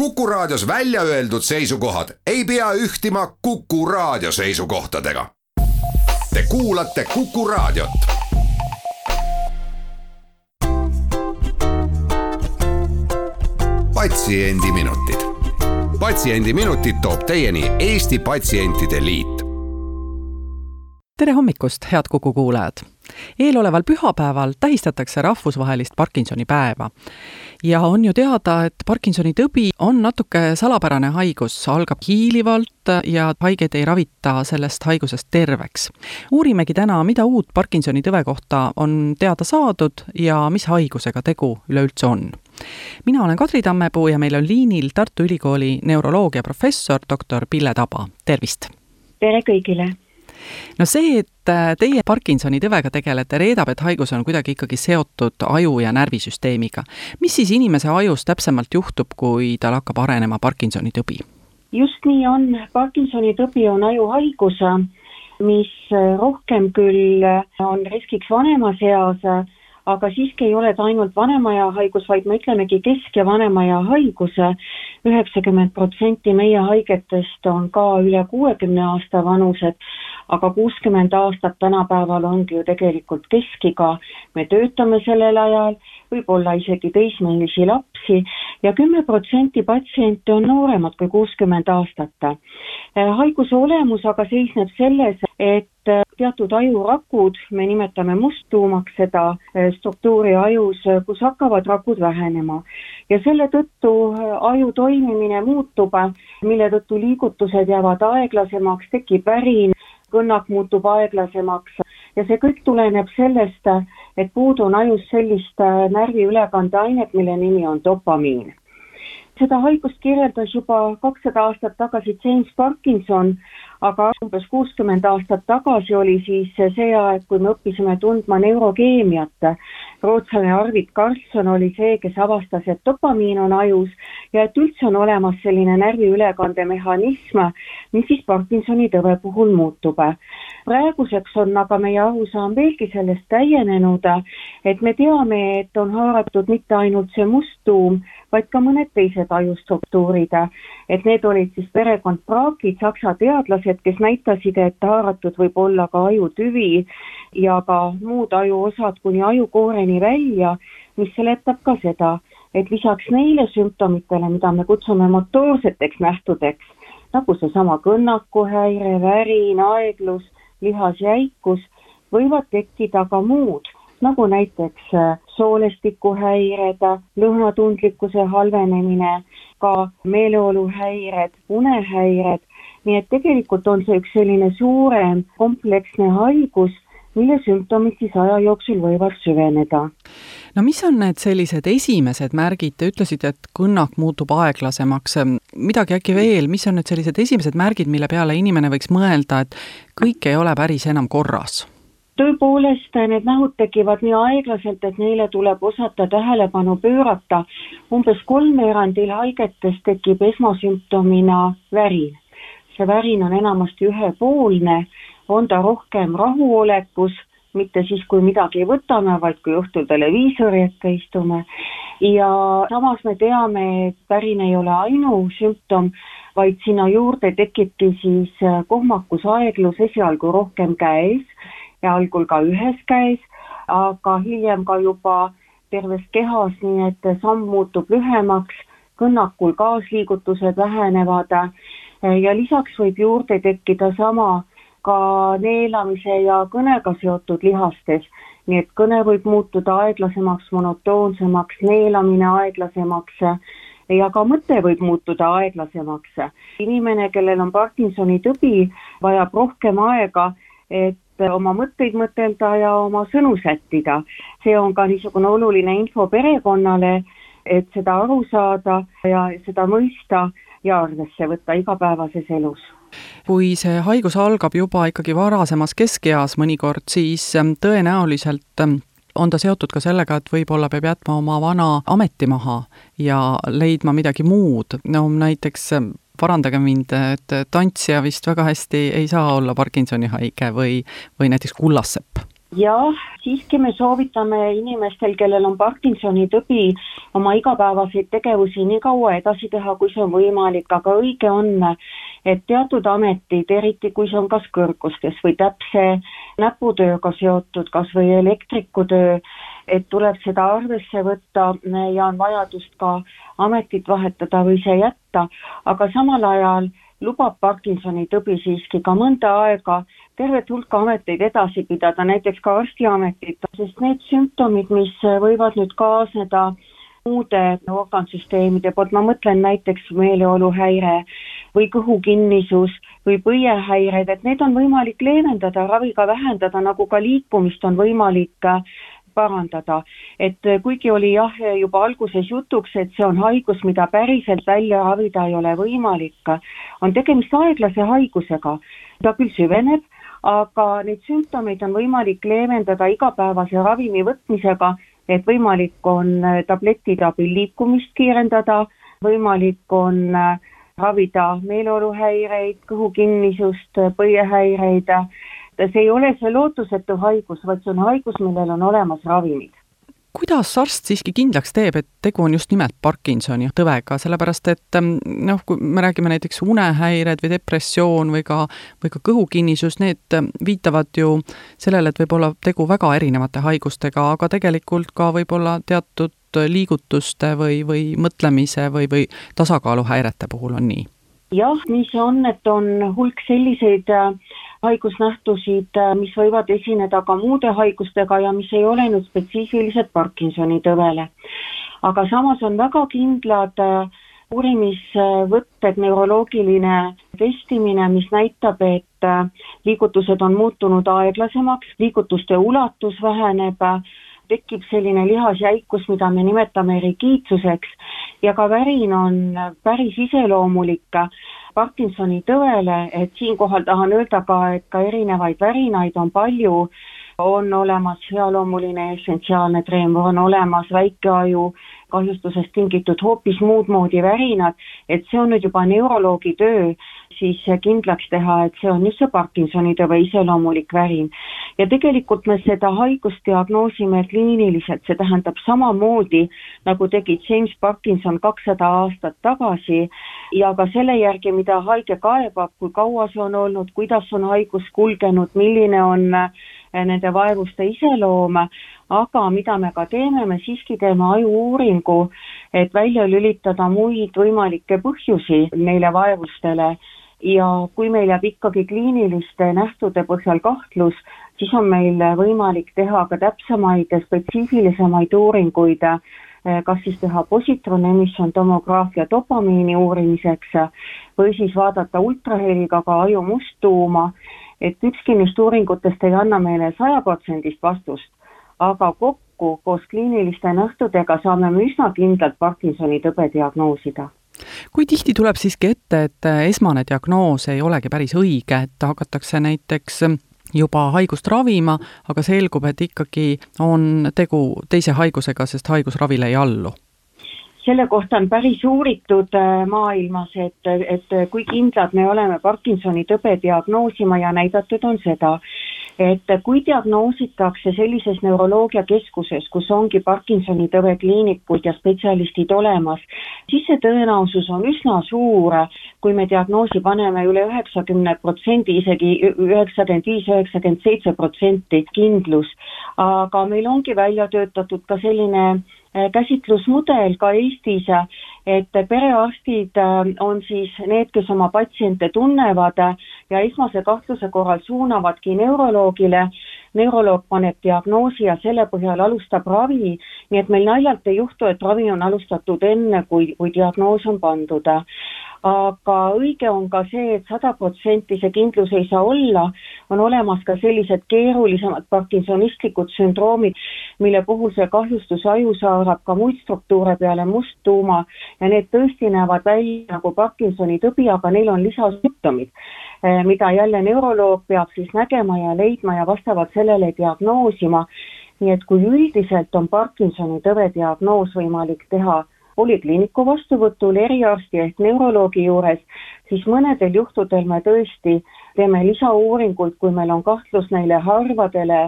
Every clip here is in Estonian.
Kuku Raadios välja öeldud seisukohad ei pea ühtima Kuku Raadio seisukohtadega. Te kuulate Kuku Raadiot. patsiendiminutid, Patsiendiminutid toob teieni Eesti Patsientide Liit. tere hommikust, head Kuku kuulajad! Eeloleval pühapäeval tähistatakse rahvusvahelist Parkinsoni päeva. ja on ju teada, et Parkinsoni tõbi on natuke salapärane haigus, algab hiilivalt ja haigeid ei ravita sellest haigusest terveks. uurimegi täna, mida uut Parkinsoni tõve kohta on teada saadud ja mis haigusega tegu üleüldse on. mina olen Kadri Tammepuu ja meil on liinil Tartu Ülikooli neuroloogia professor doktor Pille Taba, tervist! tere kõigile! No see, et äh, teie Parkinsoni tõvega tegelete, reedab, et haigus on kuidagi ikkagi seotud aju ja närvisüsteemiga. mis siis inimese ajus täpsemalt juhtub, kui tal hakkab arenema Parkinsoni tõbi? just nii on, Parkinsoni tõbi on ajuhaigus, mis rohkem küll on riskiks vanemas eas, aga siiski ei ole ta ainult vanemaea haigus, vaid me ütlemegi kesk- ja vanemaea haigus. üheksakümmend protsenti meie haigetest on ka üle kuuekümne aasta vanused aga kuuskümmend aastat tänapäeval ongi ju tegelikult keskiga, me töötame sellel ajal, võib-olla isegi teismelisi lapsi ja kümme protsenti patsiente on nooremad kui kuuskümmend aastat. Äh, haiguse olemus aga seisneb selles, et äh, teatud ajurakud, me nimetame musttuumaks seda äh, struktuuri ajus, kus hakkavad rakud vähenema. ja selle tõttu aju toimimine muutub, mille tõttu liigutused jäävad aeglasemaks, tekib värin, kõnnak muutub aeglasemaks ja see kõik tuleneb sellest, et puudu on ajus sellist äh, närviülekandeainet, mille nimi on dopamiin. Seda haigust kirjeldas juba kakssada aastat tagasi James Parkinson, aga umbes kuuskümmend aastat tagasi oli siis see aeg, kui me õppisime tundma neurokeemiat. rootslane Arvid Karlsson oli see, kes avastas, et dopamiin on ajus ja et üldse on olemas selline närviülekandemehhanism, mis siis Parkinsoni tõve puhul muutub. Praeguseks on aga meie arusaam veelgi sellest täienenud, et me teame, et on haaratud mitte ainult see must tuum, vaid ka mõned teised ajustruktuurid. et need olid siis perekond Praakid, saksa teadlased, kes näitasid, et haaratud võib olla ka ajutüvi ja ka muud ajuosad kuni ajukooreni välja, mis seletab ka seda, et lisaks neile sümptomitele, mida me kutsume motoorseteks nähtudeks, nagu seesama kõnnakuhäire, värin, aeglus, lihasjäikus, võivad tekkida ka muud, nagu näiteks äh, soolestikuhäired, lõhnatundlikkuse halvenemine, ka meeleoluhäired, unehäired, nii et tegelikult on see üks selline suurem kompleksne haigus, mille sümptomid siis aja jooksul võivad süveneda no mis on need sellised esimesed märgid, te ütlesite, et kõnnak muutub aeglasemaks, midagi äkki veel, mis on need sellised esimesed märgid, mille peale inimene võiks mõelda, et kõik ei ole päris enam korras? tõepoolest, need nähud tekivad nii aeglaselt, et neile tuleb osata tähelepanu pöörata. umbes kolmveerandil haigetest tekib esmasümptomina värin. see värin on enamasti ühepoolne, on ta rohkem rahuolekus mitte siis, kui midagi võtame, vaid kui õhtul televiisori ette istume. ja samas me teame, et pärin ei ole ainusümptom, vaid sinna juurde tekibki siis äh, kohmakus, aeglus esialgu rohkem käes ja algul ka ühes käes, aga hiljem ka juba terves kehas, nii et samm muutub lühemaks, kõnnakul kaasliigutused vähenevad äh, ja lisaks võib juurde tekkida sama ka neelamise ja kõnega seotud lihastes. nii et kõne võib muutuda aeglasemaks, monotoonsemaks, neelamine aeglasemaks ja ka mõte võib muutuda aeglasemaks. inimene, kellel on Parkinsoni tõbi, vajab rohkem aega, et oma mõtteid mõtelda ja oma sõnu sättida. see on ka niisugune oluline info perekonnale, et seda aru saada ja seda mõista ja arvesse võtta igapäevases elus kui see haigus algab juba ikkagi varasemas keskeas mõnikord, siis ähm, tõenäoliselt ähm, on ta seotud ka sellega, et võib-olla peab jätma oma vana ameti maha ja leidma midagi muud, no näiteks ähm, parandage mind, et tantsija vist väga hästi ei saa olla Parkinsoni haige või, või näiteks kullassepp jah, siiski me soovitame inimestel, kellel on Parkinsoni tõbi, oma igapäevaseid tegevusi nii kaua edasi teha, kui see on võimalik, aga õige on, et teatud ametid, eriti kui see on kas kõrgustes või täpse näputööga seotud, kas või elektrikutöö, et tuleb seda arvesse võtta ja on vajadust ka ametit vahetada või see jätta, aga samal ajal lubab Parkinsoni tõbi siiski ka mõnda aega tervet hulka ameteid edasi pidada, näiteks ka arstiametit, sest need sümptomid, mis võivad nüüd kaasneda muude organsüsteemide poolt, ma mõtlen näiteks meeleoluhäire või kõhukinnisus või põiehäired, et need on võimalik leevendada, raviga vähendada, nagu ka liikumist on võimalik parandada. et kuigi oli jah, juba alguses jutuks, et see on haigus, mida päriselt välja ravida ei ole võimalik, on tegemist aeglase haigusega. ta küll süveneb, aga neid sümptomeid on võimalik leevendada igapäevase ravimi võtmisega, et võimalik on tablettide abil liikumist kiirendada, võimalik on ravida meeleoluhäireid, kõhukinnisust, põiehäireid see ei ole see lootusetu haigus, vaid see on haigus, millel on olemas ravimid kuidas arst siiski kindlaks teeb, et tegu on just nimelt Parkinsoni tõvega, sellepärast et ähm, noh, kui me räägime näiteks unehäired või depressioon või ka, või ka kõhukinnisus, need ähm, viitavad ju sellele, et võib olla tegu väga erinevate haigustega, aga tegelikult ka võib-olla teatud liigutuste või, või mõtlemise või, või tasakaaluhäirete puhul on nii? Jah, nii see on, et on hulk selliseid äh, haigusnähtusid, äh, mis võivad esineda ka muude haigustega ja mis ei ole nüüd spetsiifilised Parkinsoni tõvele. aga samas on väga kindlad äh, uurimisvõtted, neuroloogiline testimine, mis näitab, et liigutused on muutunud aeglasemaks, liigutuste ulatus väheneb, tekib selline lihasjäikus, mida me nimetame rigiidsuseks ja ka värin on päris iseloomulik Parkinsoni tõele, et siinkohal tahan öelda ka, et ka erinevaid värinaid on palju, on olemas healoomuline essentsiaalne treemur, on olemas väikeaju kahjustusest tingitud hoopis muud moodi värinad, et see on nüüd juba neuroloogi töö siis kindlaks teha, et see on just see Parkinsoni tõve iseloomulik värin. ja tegelikult me seda haigust diagnoosime kliiniliselt, see tähendab samamoodi, nagu tegi James Parkinson kakssada aastat tagasi ja ka selle järgi, mida haige kaebab, kui kaua see on olnud, kuidas on haigus kulgenud, milline on eh, nende vaevuste iseloom, aga mida me ka teeme, me siiski teeme ajuuuringu, et välja lülitada muid võimalikke põhjusi neile vaevustele. Ja kui meil jääb ikkagi kliiniliste nähtude põhjal kahtlus, siis on meil võimalik teha ka täpsemaid ja spetsiifilisemaid uuringuid, eh, kas siis teha positron emission tomograafia dopamiini uurimiseks või siis vaadata ultraheliga ka aju musttuuma, et ükski neist uuringutest ei anna meile sajaprotsendist vastust, aga kokku koos kliiniliste nähtudega saame me üsna kindlalt Parkinsoni tõbe diagnoosida kui tihti tuleb siiski ette, et esmane diagnoos ei olegi päris õige, et hakatakse näiteks juba haigust ravima, aga selgub, et ikkagi on tegu teise haigusega, sest haigus ravile ei allu? Selle kohta on päris uuritud äh, maailmas, et, et kui kindlad me oleme Parkinsoni tõbe diagnoosima ja näidatud on seda, et kui diagnoositakse sellises neuroloogiakeskuses, kus ongi Parkinsoni tõve kliinikud ja spetsialistid olemas, siis see tõenäosus on üsna suur, kui me diagnoosi paneme üle üheksakümne protsendi, isegi üheksakümmend viis, üheksakümmend seitse protsenti kindlus. aga meil ongi välja töötatud ka selline käsitlusmudel ka Eestis, et perearstid äh, on siis need, kes oma patsiente tunnevad ja esmase kahtluse korral suunavadki neuroloogile, neuroloog paneb diagnoosi ja selle põhjal alustab ravi, nii et meil naljalt ei juhtu, et ravi on alustatud enne, kui, kui diagnoos on pandud. Aga õige on ka see et, et sada protsenti see kindlus ei saa olla, on olemas ka sellised keerulisemad parkinsonistlikud sündroomid, mille puhul see kahjustus ajus haarab ka muid struktuure peale musttuuma ja need tõesti näevad välja nagu Parkinsoni tõbi, aga neil on lisasümptomid, eh, mida jälle neuroloog peab siis nägema ja leidma ja vastavalt sellele diagnoosima. nii et kui üldiselt on Parkinsoni tõve diagnoos võimalik teha polikliiniku vastuvõtul eriarsti ehk neuroloogi juures, siis mõnedel juhtudel me tõesti teeme lisauuringuid, kui meil on kahtlus neile harvadele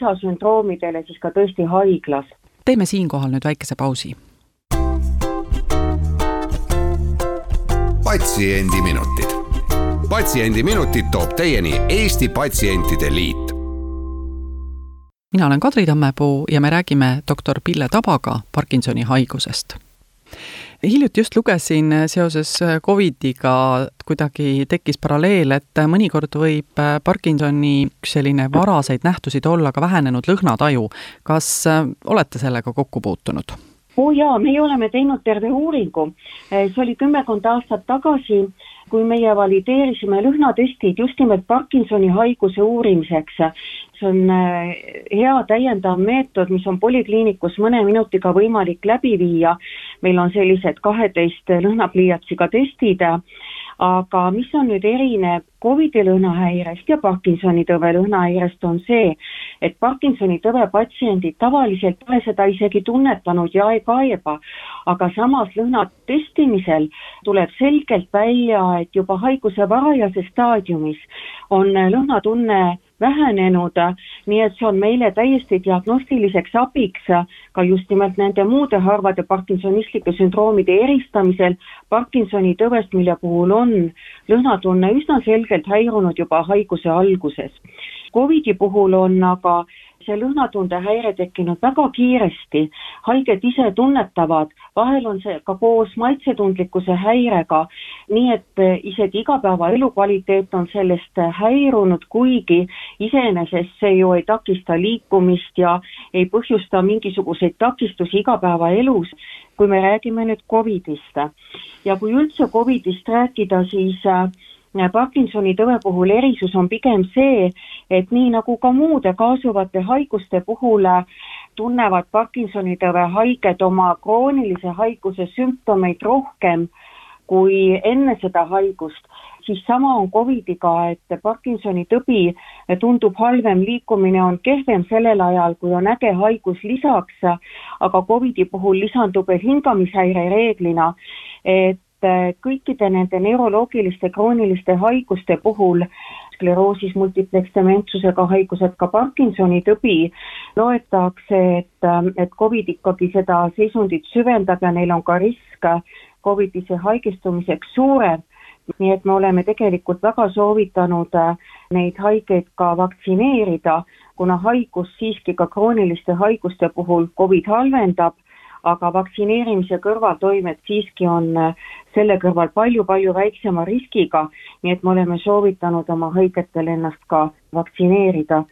lisasündroomidele siis ka tõesti haiglas. teeme siinkohal nüüd väikese pausi. patsiendiminutid. patsiendiminutid toob teieni Eesti Patsientide Liit mina olen Kadri Tammepuu ja me räägime doktor Pille Tabaga Parkinsoni haigusest hiljuti just lugesin seoses Covidiga, kuidagi tekkis paralleel, et mõnikord võib Parkinsoni üks selline varaseid nähtusid olla ka vähenenud lõhnataju. kas olete sellega kokku puutunud? oo oh jaa, meie oleme teinud terve uuringu, see oli kümmekond aastat tagasi kui meie valideerisime lõhnatestid just nimelt Parkinsoni haiguse uurimiseks, see on äh, hea täiendav meetod, mis on polikliinikus mõne minutiga võimalik läbi viia. meil on sellised kaheteist lõhnapliiatsiga testid aga mis on nüüd erinev Covidi lõhnahäirest ja Parkinsoni tõve? Lõhnahäirest, on see, et Parkinsoni tõve patsiendid tavaliselt pole seda isegi tunnetanud ja ei kaeba, aga samas lõhna testimisel tuleb selgelt välja, et juba haiguse varajases staadiumis on lõhnatunne vähenenud, nii et see on meile täiesti diagnostiliseks abiks ka just nimelt nende muude harvade parkinsonistlike sündroomide eristamisel Parkinsoni tõvest, mille puhul on lõhnatunne üsna selgelt häirunud juba haiguse alguses. Covidi puhul on aga see lõhnatundehäire tekkinud väga kiiresti, haiged ise tunnetavad, vahel on see ka koos maitsetundlikkuse häirega, nii et isegi igapäeva elukvaliteet on sellest häirunud, kuigi iseenesest see ju ei takista liikumist ja ei põhjusta mingisuguseid takistusi igapäevaelus, kui me räägime nüüd Covidist. ja kui üldse Covidist rääkida, siis äh, Parkinsoni tõve puhul erisus on pigem see, et nii nagu ka muude kaasuvate haiguste puhul äh, tunnevad Parkinsoni tõve haiged oma kroonilise haiguse sümptomeid rohkem kui enne seda haigust, siis sama on Covidiga, et Parkinsoni tõbi tundub halvem, liikumine on kehvem sellel ajal, kui on äge haigus lisaks, aga Covidi puhul lisandub hingamishäire reeglina, et et kõikide nende neuroloogiliste krooniliste haiguste puhul, skleroosis, multiplex dementsusega haigused, ka Parkinsoni tõbi, loetakse, et, et Covid ikkagi seda seisundit süvendab ja neil on ka risk Covidisse haigestumiseks suurem nii et me oleme tegelikult väga soovitanud neid haigeid ka vaktsineerida, kuna haigus siiski ka krooniliste haiguste puhul Covid halvendab aga vaktsineerimise kõrvaltoimed siiski on äh, selle kõrval palju-palju väiksema riskiga, nii et me oleme soovitanud oma haigetel ennast ka vaktsineerida.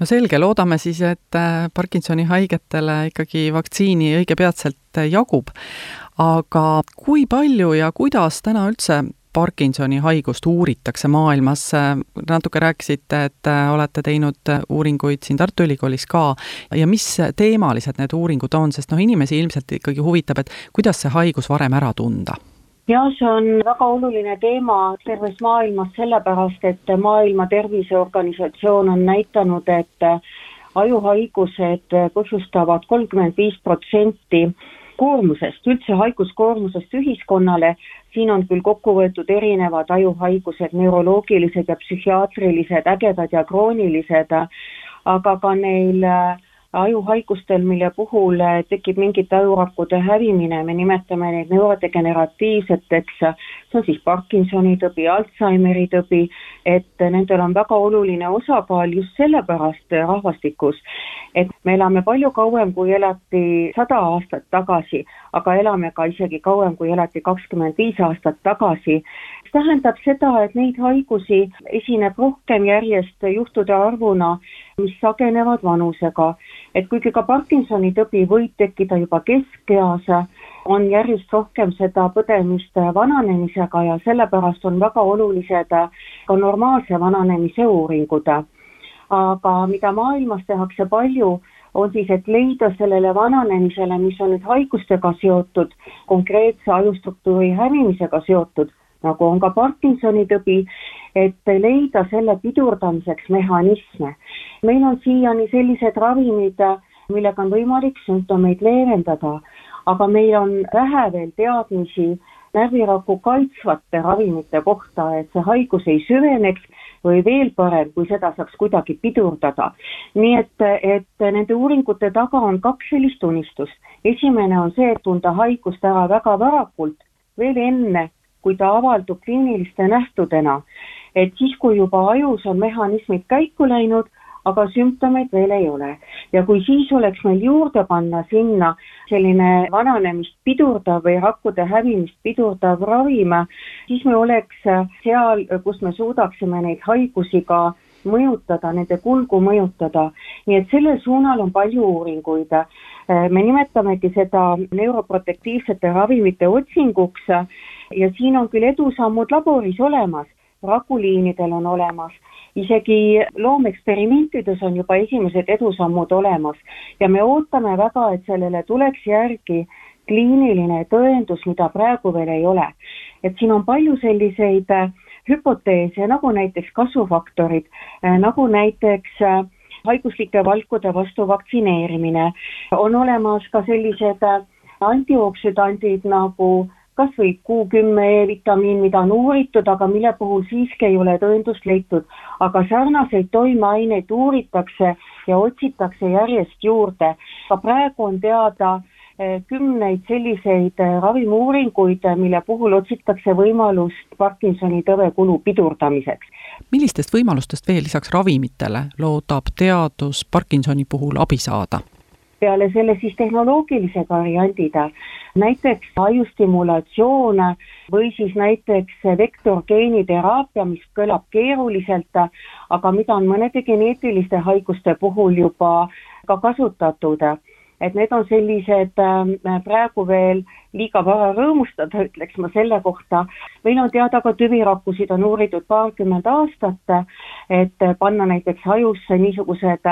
no selge, loodame siis, et äh, Parkinsoni haigetele ikkagi vaktsiini õige peatselt jagub. aga kui palju ja kuidas täna üldse Parkinsoni haigust uuritakse maailmas, natuke rääkisite, et äh, olete teinud äh, uuringuid siin Tartu Ülikoolis ka. Ja mis teemalised need uuringud on, sest noh, inimesi ilmselt ikkagi huvitab, et kuidas see haigus varem ära tunda? jah, see on väga oluline teema terves maailmas, sellepärast et Maailma Terviseorganisatsioon on näidanud, et ajuhaigused põhjustavad kolmkümmend viis protsenti koormusest, üldse haiguskoormusest ühiskonnale, siin on küll kokku võetud erinevad ajuhaigused, neuroloogilised ja psühhiaatrilised, ägedad ja kroonilised, aga ka neil äh, ajuhaigustel, mille puhul eh, tekib mingite ajurakkude hävimine, me nimetame neid neurodegeneratiivseteks, see on siis Parkinsoni tõbi, Alžeimeri tõbi, et nendel on väga oluline osakaal just sellepärast rahvastikus, et me elame palju kauem, kui elati sada aastat tagasi, aga elame ka isegi kauem, kui elati kakskümmend viis aastat tagasi. Tähendab seda, et neid haigusi esineb rohkem järjest juhtude arvuna, mis sagenevad vanusega. et kuigi ka Parkinsoni tõbi võib tekkida juba keskeas, on järjest rohkem seda põdemist vananemisega ja sellepärast on väga olulised ka normaalse vananemise uuringud. aga mida maailmas tehakse palju, on siis, et leida sellele vananemisele, mis on nüüd haigustega seotud, konkreetse ajustruktuuri hävimisega seotud, nagu on ka Parkinsoni tõbi, et leida selle pidurdamiseks mehhanisme. meil on siiani sellised ravimid, millega on võimalik sümptomeid leevendada, aga meil on vähe veel teadmisi närviraku kaitsvate ravimite kohta, et see haigus ei süveneks või veel parem, kui seda saaks kuidagi pidurdada. nii et, et nende uuringute taga on kaks sellist unistust. esimene on see, et tunda haigust ära väga varakult, veel enne, kui ta avaldub kliiniliste nähtudena. et siis, kui juba ajus on mehhanismid käiku läinud, aga sümptomeid veel ei ole. ja kui siis oleks meil juurde panna sinna selline vananemist pidurdav või rakkude hävimist pidurdav ravim, siis me oleks seal, kus me suudaksime neid haigusi ka mõjutada, nende kulgu mõjutada. nii et sellel suunal on palju uuringuid. me nimetamegi seda neuroprotektiivsete ravimite otsinguks ja siin on küll edusammud laboris olemas, rakuliinidel on olemas. Isegi loomeeksperimentides on juba esimesed edusammud olemas. Ja me ootame väga, et sellele tuleks järgi kliiniline tõendus, mida praegu veel ei ole. et siin on palju selliseid äh, hüpoteese, nagu näiteks kasvufaktorid, äh, nagu näiteks äh, haiguslike valkude vastu vaktsineerimine, on olemas ka sellised antioksüdandid nagu kas või Q10 E-vitamiin, mida on uuritud, aga mille puhul siiski ei ole tõendust leitud. aga sarnaseid toimeaineid uuritakse ja otsitakse järjest juurde. ka praegu on teada eh, kümneid selliseid eh, ravimiuuringuid, mille puhul otsitakse võimalust Parkinsoni tõvekulu pidurdamiseks. millistest võimalustest veel lisaks ravimitele loodab teadus Parkinsoni puhul abi saada? Peale selle siis tehnoloogilised variandid, näiteks ajustimulatsioon või siis näiteks vektorgeeniteraapia, mis kõlab keeruliselt, aga mida on mõnede geneetiliste haiguste puhul juba ka kasutatud. et need on sellised äh, praegu veel liiga vara rõõmustada, ütleks ma selle kohta. meil on teada ka tüvirakkusid on uuritud paarkümmend aastat, et panna näiteks ajusse niisugused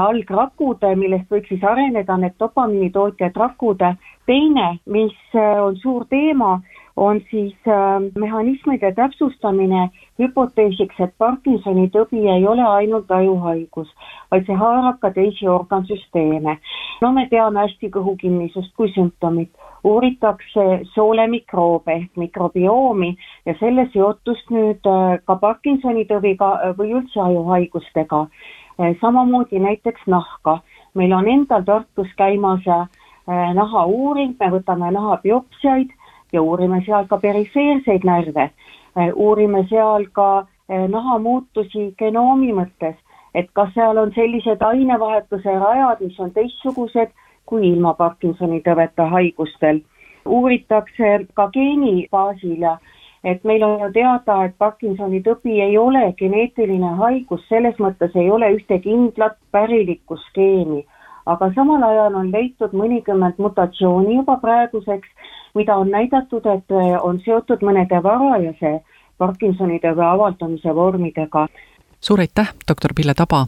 algrakud, millest võiks siis areneda need dopamiinitootjad rakud. teine, mis äh, on suur teema, on siis äh, mehhanismide täpsustamine hüpoteesiks, et Parkinsoni tõbi ei ole ainult ajuhaigus, vaid see haarab ka teisi organsüsteeme. no me teame hästi kõhukinnisust kui sümptomit, uuritakse soolemikrobe ehk mikrobiomi ja selle seotust nüüd äh, ka Parkinsoni tõviga või üldse ajuhaigustega samamoodi näiteks nahka. meil on endal Tartus käimas eh, nahauuring, me võtame naha biopsiaid ja uurime seal ka perifeerseid närve. Eh, uurime seal ka naha muutusi genoomi mõttes, et kas seal on sellised ainevahetuse rajad, mis on teistsugused kui ilma Parkinsoni tõveta haigustel. uuritakse ka geeni baasil ja et meil on ju teada, et Parkinsoni tõbi ei ole geneetiline haigus, selles mõttes ei ole ühte kindlat pärilikku skeemi, aga samal ajal on leitud mõnikümmend mutatsiooni juba praeguseks, mida on näidatud, et on seotud mõnede varajase Parkinsoni tõve avaldumise vormidega. Suur aitäh, doktor Pille Taba,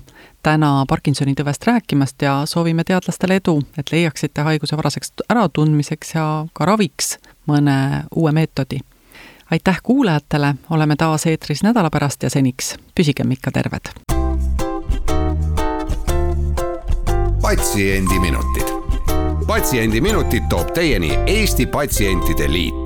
täna Parkinsoni tõvest rääkimast ja soovime teadlastele edu, et leiaksite haiguse varaseks äratundmiseks ja ka raviks mõne uue meetodi aitäh kuulajatele, oleme taas eetris nädala pärast ja seniks püsigem ikka terved. patsiendiminutid. patsiendiminutid toob teieni Eesti Patsientide Liit